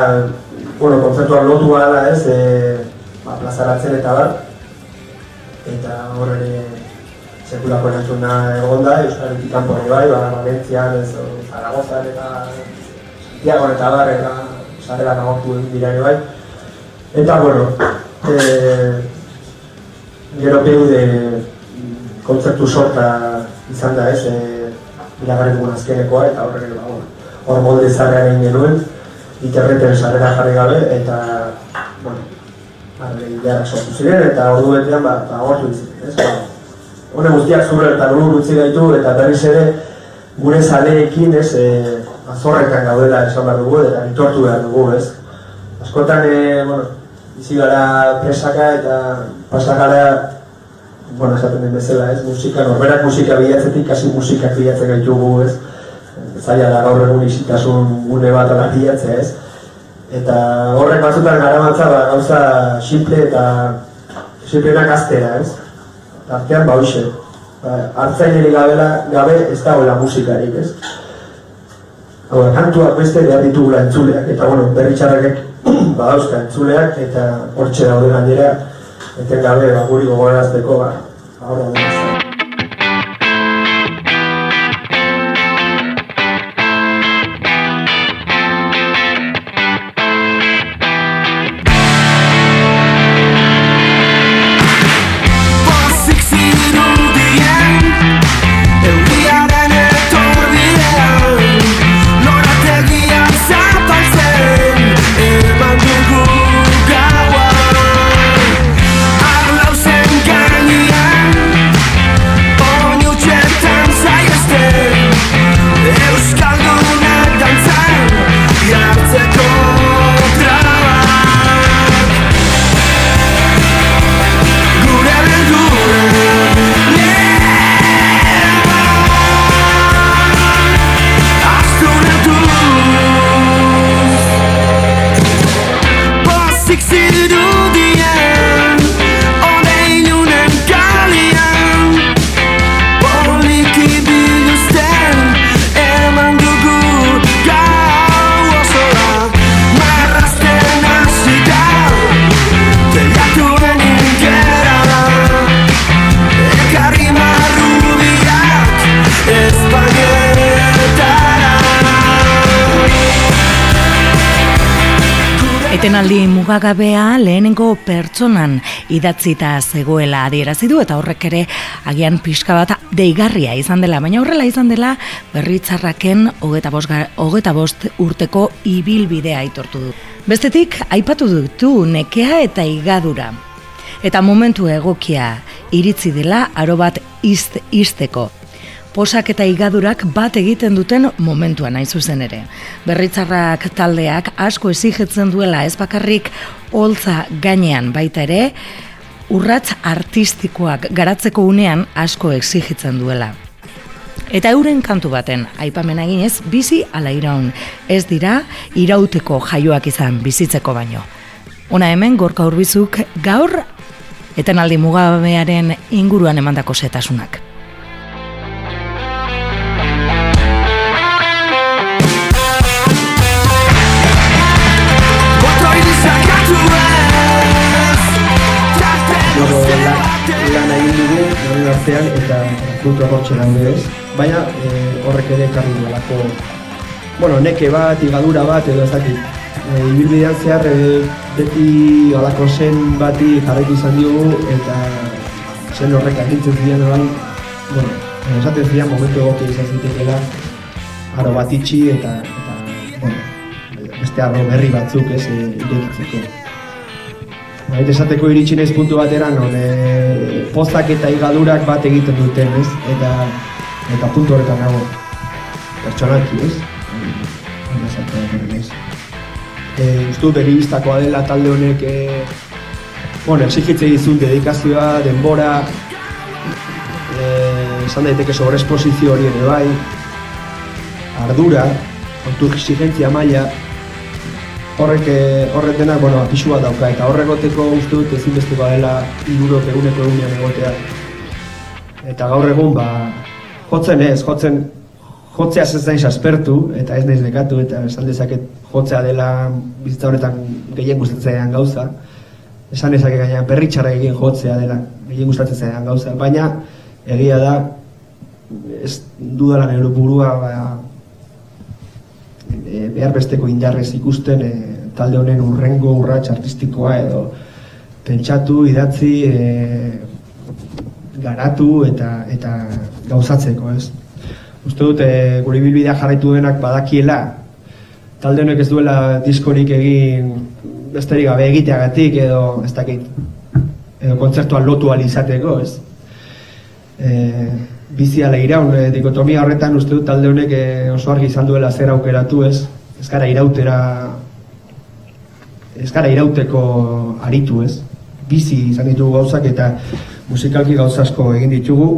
bueno, konzertuan lotu gara ez, e, ba, plazaratzen eta bar, eta hor ere sekulako erantzuna egon da, Euskal kanpo ere bai, ba, Valentzian, ez, eta Santiago eta bar, eta sarela nagortu dira ere bai. Eta, bueno, e, gero de kontzertu sorta izan da ez, e, iragarri azkenekoa, eta horre, ba, hor molde zarrean egin genuen, interneten sarrera jarri gabe eta bueno, behar sortu ziren eta ordu betean ba, ba gortu diziren, ez? Ba, hone guztiak zurre eta lur gutzi gaitu eta berriz ere gure zaleekin, ez, e, azorretan gaudela esan behar dugu eta itortu behar dugu, ez? Askotan, e, bueno, izi gara presaka eta pasakara bueno, esaten den bezala, ez, musika, norberak musika bilatzetik, kasi musikak bilatzen gaitugu, ez, zaila da gaur egun isitasun gune bat alakiatzea ez. Eta horrek batzutan gara matza ba, gauza simple eta simpleenak aztea ez. Artean ba hoxe, ba, hartzaineri gabela, gabe ez dagoela musikarik ez. Hau kantuak beste behar ditugula entzuleak, eta bueno, berri txarrakek ba, dauzka entzuleak, eta hortxe daude gainera, eten gabe, ba, guri gogorazteko, ba, ba, Etenaldi mugagabea lehenengo pertsonan idatzita zegoela adierazi du eta horrek ere agian pixka bat deigarria izan dela, baina horrela izan dela berritzarraken hogeta bost, bost urteko ibilbidea aitortu du. Bestetik, aipatu dutu nekea eta igadura. Eta momentu egokia iritzi dela aro bat izt, izteko. Posak eta igadurak bat egiten duten momentuan nahi zuzen ere. Berritzarrak taldeak asko ezigetzen duela ez bakarrik holtza gainean baita ere, urratz artistikoak garatzeko unean asko exigitzen duela. Eta euren kantu baten, aipamen eginez, bizi ala iraun. Ez dira, irauteko jaioak izan bizitzeko baino. Ona hemen, gorka urbizuk, gaur, etenaldi mugabearen inguruan emandako setasunak. Artean, eta frutu agortxe daude ez. Baina eh, horrek ere ekarri duelako, bueno, neke bat, igadura bat, edo ez dakit. E, ibilbidean zehar e, beti alako zen bati jarraitu izan diogu, eta zen horrek agintzen ziren orain, bueno, esaten ziren momentu egokia izan zitekeela, aro bat itxi eta, eta bueno, beste arro berri batzuk ez e. Baita esateko iritsi naiz puntu batera non e, pozak eta igadurak bat egiten duten, ez? Eta eta puntu horretan nago. Pertsonalki, ez? Baina esatu horretan naiz. E, uste dut beribistakoa dela talde honek e, bueno, exigitze dizun dedikazioa, denbora, e, esan daiteke sobre esposizio hori ere bai, ardura, kontu exigentzia maila, horrek eh, horrek denak, bueno, apixua dauka, eta horregoteko uste dut ezinbestekoa dela irurok eguneko egunean egotea. Eta gaur egun, ba, jotzen ez, jotzen, jotzea ez naiz aspertu, eta ez naiz nekatu, eta esan dezaket jotzea dela bizitza horretan gehien gustatzen gauza. Esan dezaket gaina perritxarra egin jotzea dela gehien gustatzen zaidan gauza, baina egia da, ez dudala nire burua, ba, e, behar besteko indarrez ikusten e, talde honen urrengo urrats artistikoa edo pentsatu, idatzi, e, garatu eta eta gauzatzeko, ez? Uste dut, e, gure bilbidea jarraitu denak badakiela, talde honek ez duela diskorik egin besterik gabe egiteagatik edo ez dakit edo kontzertuan lotu izateko, ez? E, bizi ala iraun, e, dikotomia horretan uste dut talde honek e, oso argi izan duela zer aukeratu ez, ez gara irautera, ez gara irauteko aritu ez, bizi izan ditugu gauzak eta musikalki gauzasko egin ditugu,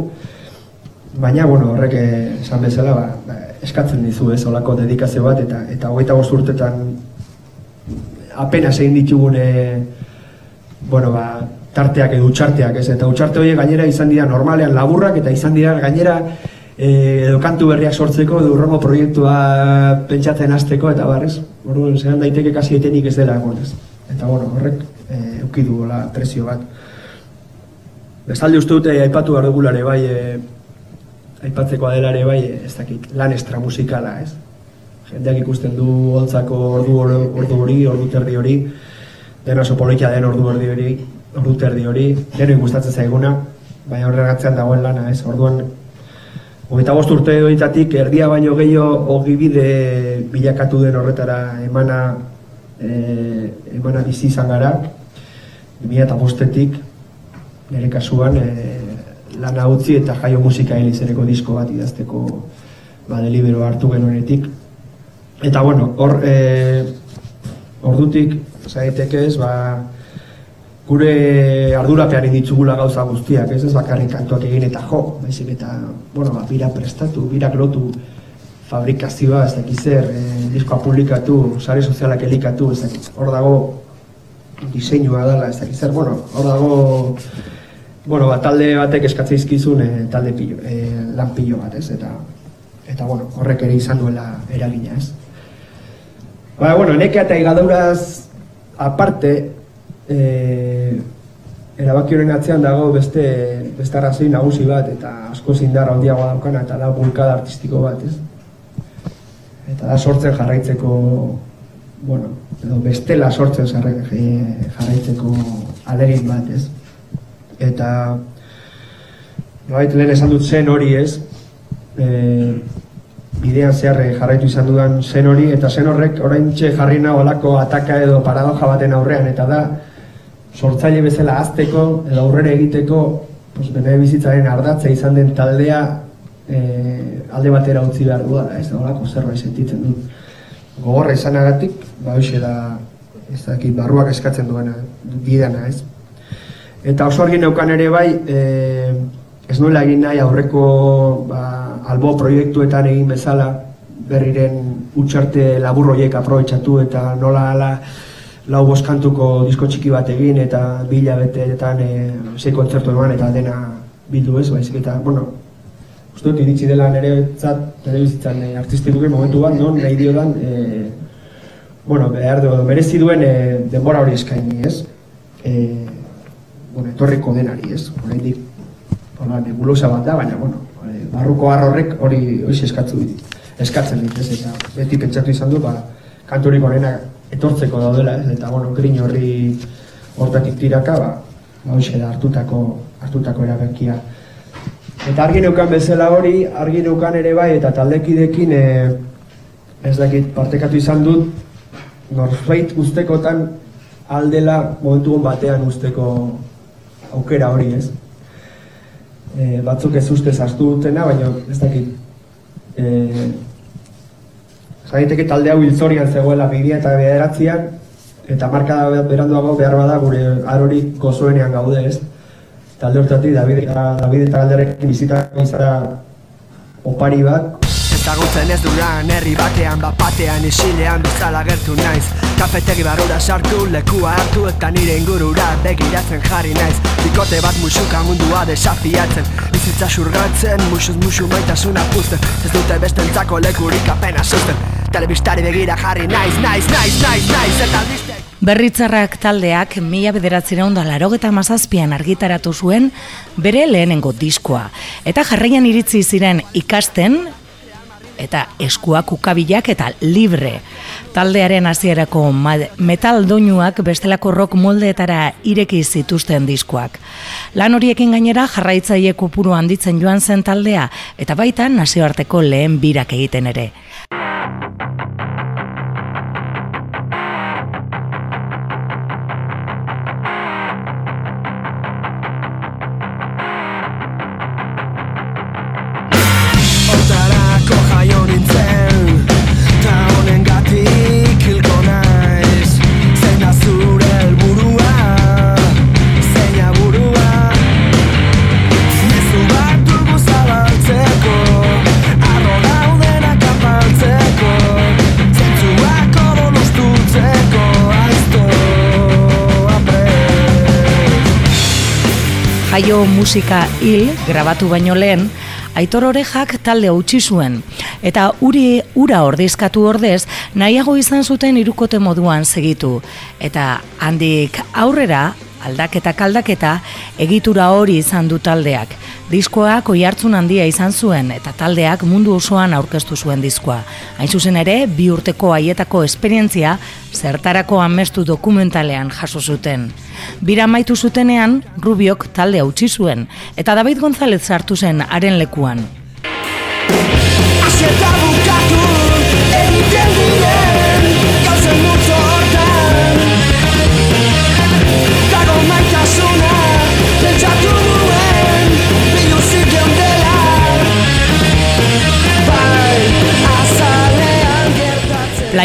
baina bueno, horrek eh, esan bezala ba, ba, eskatzen dizu ez, olako dedikazio bat eta eta hogeita bost urtetan apenas egin ditugune bueno, ba, tarteak edo utxarteak, ez? Eta utxarte horiek gainera izan dira normalean laburrak eta izan dira gainera e, edo kantu berriak sortzeko edo urrengo proiektua pentsatzen hasteko eta barrez. Orduan zean daiteke kasi etenik ez dela egon, ez? Eta bueno, horrek e, euki du la presio bat. Bestalde uste dute aipatu behar dugulare bai, e, aipatzeko adelare bai, ez dakit, lan estra musikala, ez? Jendeak ikusten du holtzako ordu ordu hori, ordu terdi hori, dena oso polikia den ordu ordi hori, ordu terdi hori, deno gustatzen zaiguna, baina horregatzean dagoen lana, ez? Orduan, hogeita bost urte horietatik, erdia baino gehiago ogibide bilakatu den horretara emana, e, emana bizi izan gara, 2000 eta bostetik, nire kasuan, e, lana utzi eta jaio musika helizereko disko bat idazteko ba, delibero hartu genuenetik. Eta bueno, hor, e, ordutik, zaiteke ez, ba, gure ardurapean ditugula gauza guztiak, ez ez bakarrik kantuak egin eta jo, baizik eta, bueno, ba, bira prestatu, birak lotu, fabrikazioa, ez dakiz zer, e, diskoa publikatu, sare sozialak elikatu, ez dakiz, hor dago diseinua dela, ez dakiz zer, bueno, hor dago, bueno, ba, talde batek eskatzea izkizun e, talde pillo, e, lan pillo bat, ez, eta, eta, bueno, horrek ere izan duela eragina, ez. Ba, bueno, nekea eta igadauraz aparte, e, erabaki horren atzean dago beste beste arrazoi nagusi bat eta asko zindar handiagoa daukana eta da bulkada artistiko bat, ez? Eta da sortzen jarraitzeko bueno, edo bestela sortzen jarraitzeko alegin bat, ez? Eta Bait, lehen esan dut zen hori ez, e, bidean zeharre jarraitu izan dudan zen hori, eta zen horrek orain jarri nago alako ataka edo paradoja baten aurrean, eta da, sortzaile bezala azteko edo aurrera egiteko pues, bene bizitzaren ardatza izan den taldea e, alde batera utzi behar du ez da olako zerbait sentitzen dut. Gogorra izanagatik, ba hoxe da ez dakit, barruak eskatzen duena bidana, ez? Eta oso argi neukan ere bai, e, ez nuela egin nahi aurreko ba, albo proiektuetan egin bezala berriren utxarte laburroiek aprobetsatu eta nola ala lau boskantuko disko txiki bat egin eta bila beteetan e, zei kontzertu eman eta dena bildu ez, baizik eta, bueno, uste dut iritsi dela nire zat telebizitzan e, artistikuken momentu bat, non nahi dio dan, e, bueno, behar du, merezi duen e, denbora hori eskaini ez, e, bueno, etorriko denari ez, hori dik, hola, nebulosa bat da, baina, bueno, e, barruko horrek hori hori eskatzu eskatzen dit ez, eta beti pentsatu izan du, ba, kanturik horrena etortzeko daudela, ez? eta bueno, grin horri hortatik tiraka, ba, ba da hartutako, hartutako erabekia. Eta argi neukan bezala hori, argi neukan ere bai, eta taldekidekin e, ez dakit partekatu izan dut, norbait guztekotan aldela momentu batean usteko aukera hori, ez? E, batzuk ez ustez hartu dutena, baina ez dakit e, Zaiteke talde hau hilzorian zegoela bidea eta bederatzean, eta marka beranduago behar bada gure arori gozoenean gaude ez. Talde hortatik, David David eta Galderekin bizita opari bat, Ezagutzen ez duran herri batean bapatean isilean bezala gertu naiz. Kafetegi barura sartu lekua hartu eta nire ingurura begiratzen jarri naiz. Bikote bat musuka mundua desafiatzen Bizitza surgatzen, musuz musu maitasuna puzten. Ez dute bestentzako lekurik apena susten. Telebistari begira jarri naiz, naiz, naiz, naiz, naiz, eta Berritzarrak taldeak mila bederatzera onda larogeta mazazpian argitaratu zuen bere lehenengo diskoa. Eta jarraian iritzi ziren ikasten eta eskuak ukabilak eta libre. Taldearen hasierako metal doinuak bestelako rock moldeetara ireki zituzten diskoak. Lan horiekin gainera jarraitzaile kopuru handitzen joan zen taldea eta baita nazioarteko lehen birak egiten ere. Jaio musika hil grabatu baino lehen, Aitor Orejak talde utzi zuen. Eta uri ura ordezkatu ordez nahiago izan zuten irukote moduan segitu. Eta handik aurrera aldaketa kaldaketa egitura hori izan du taldeak. Diskoak oihartzun handia izan zuen eta taldeak mundu osoan aurkeztu zuen diskoa. Hain zuzen ere, bi urteko haietako esperientzia zertarako amestu dokumentalean jaso zuten. Bira maitu zutenean, Rubiok talde utzi zuen eta David González sartu zen haren lekuan.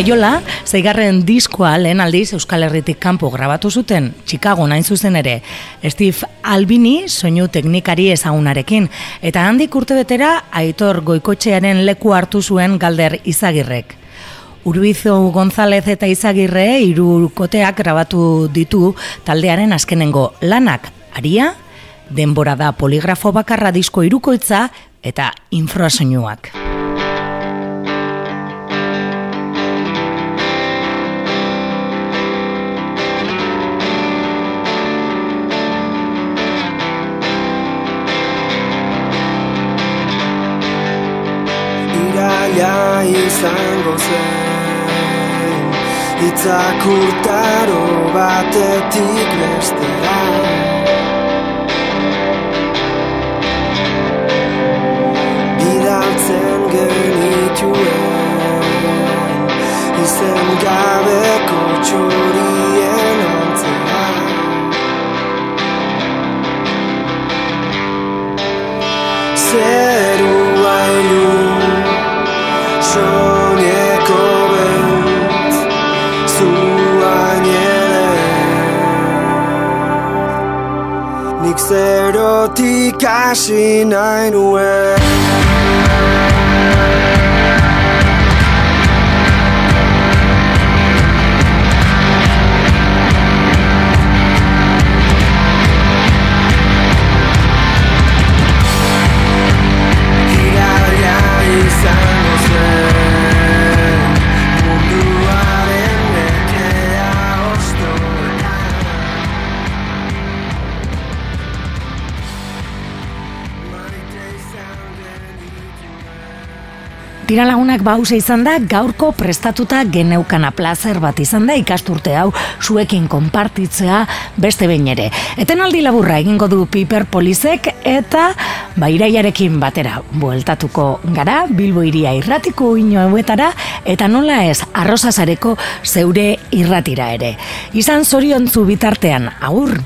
Laiola, zeigarren diskoa lehen aldiz Euskal Herritik kanpo grabatu zuten, Chicago nain zuzen ere, Steve Albini soinu teknikari ezagunarekin, eta handik urte betera Aitor Goikotxearen leku hartu zuen galder izagirrek. Urbizo González eta Izagirre irukoteak grabatu ditu taldearen azkenengo lanak, aria, denbora da poligrafo bakarra disko irukoitza eta infrasoinuak. Izango zen. Itzak urtaro batetik bestera. Bidaltzen genituen izen gabeko txorien ontzera. Zerua zerotik hasi nahi nuen Tira lagunak bauze izan da gaurko prestatuta geneukana plazer bat izan da ikasturte hau zuekin konpartitzea beste behin ere. Etenaldi laburra egingo du Piper Polizek eta bairaiarekin batera bueltatuko gara Bilbo iria irratiko ino hauetara eta nola ez arrozazareko zeure irratira ere. Izan zoriontzu bitartean, agur!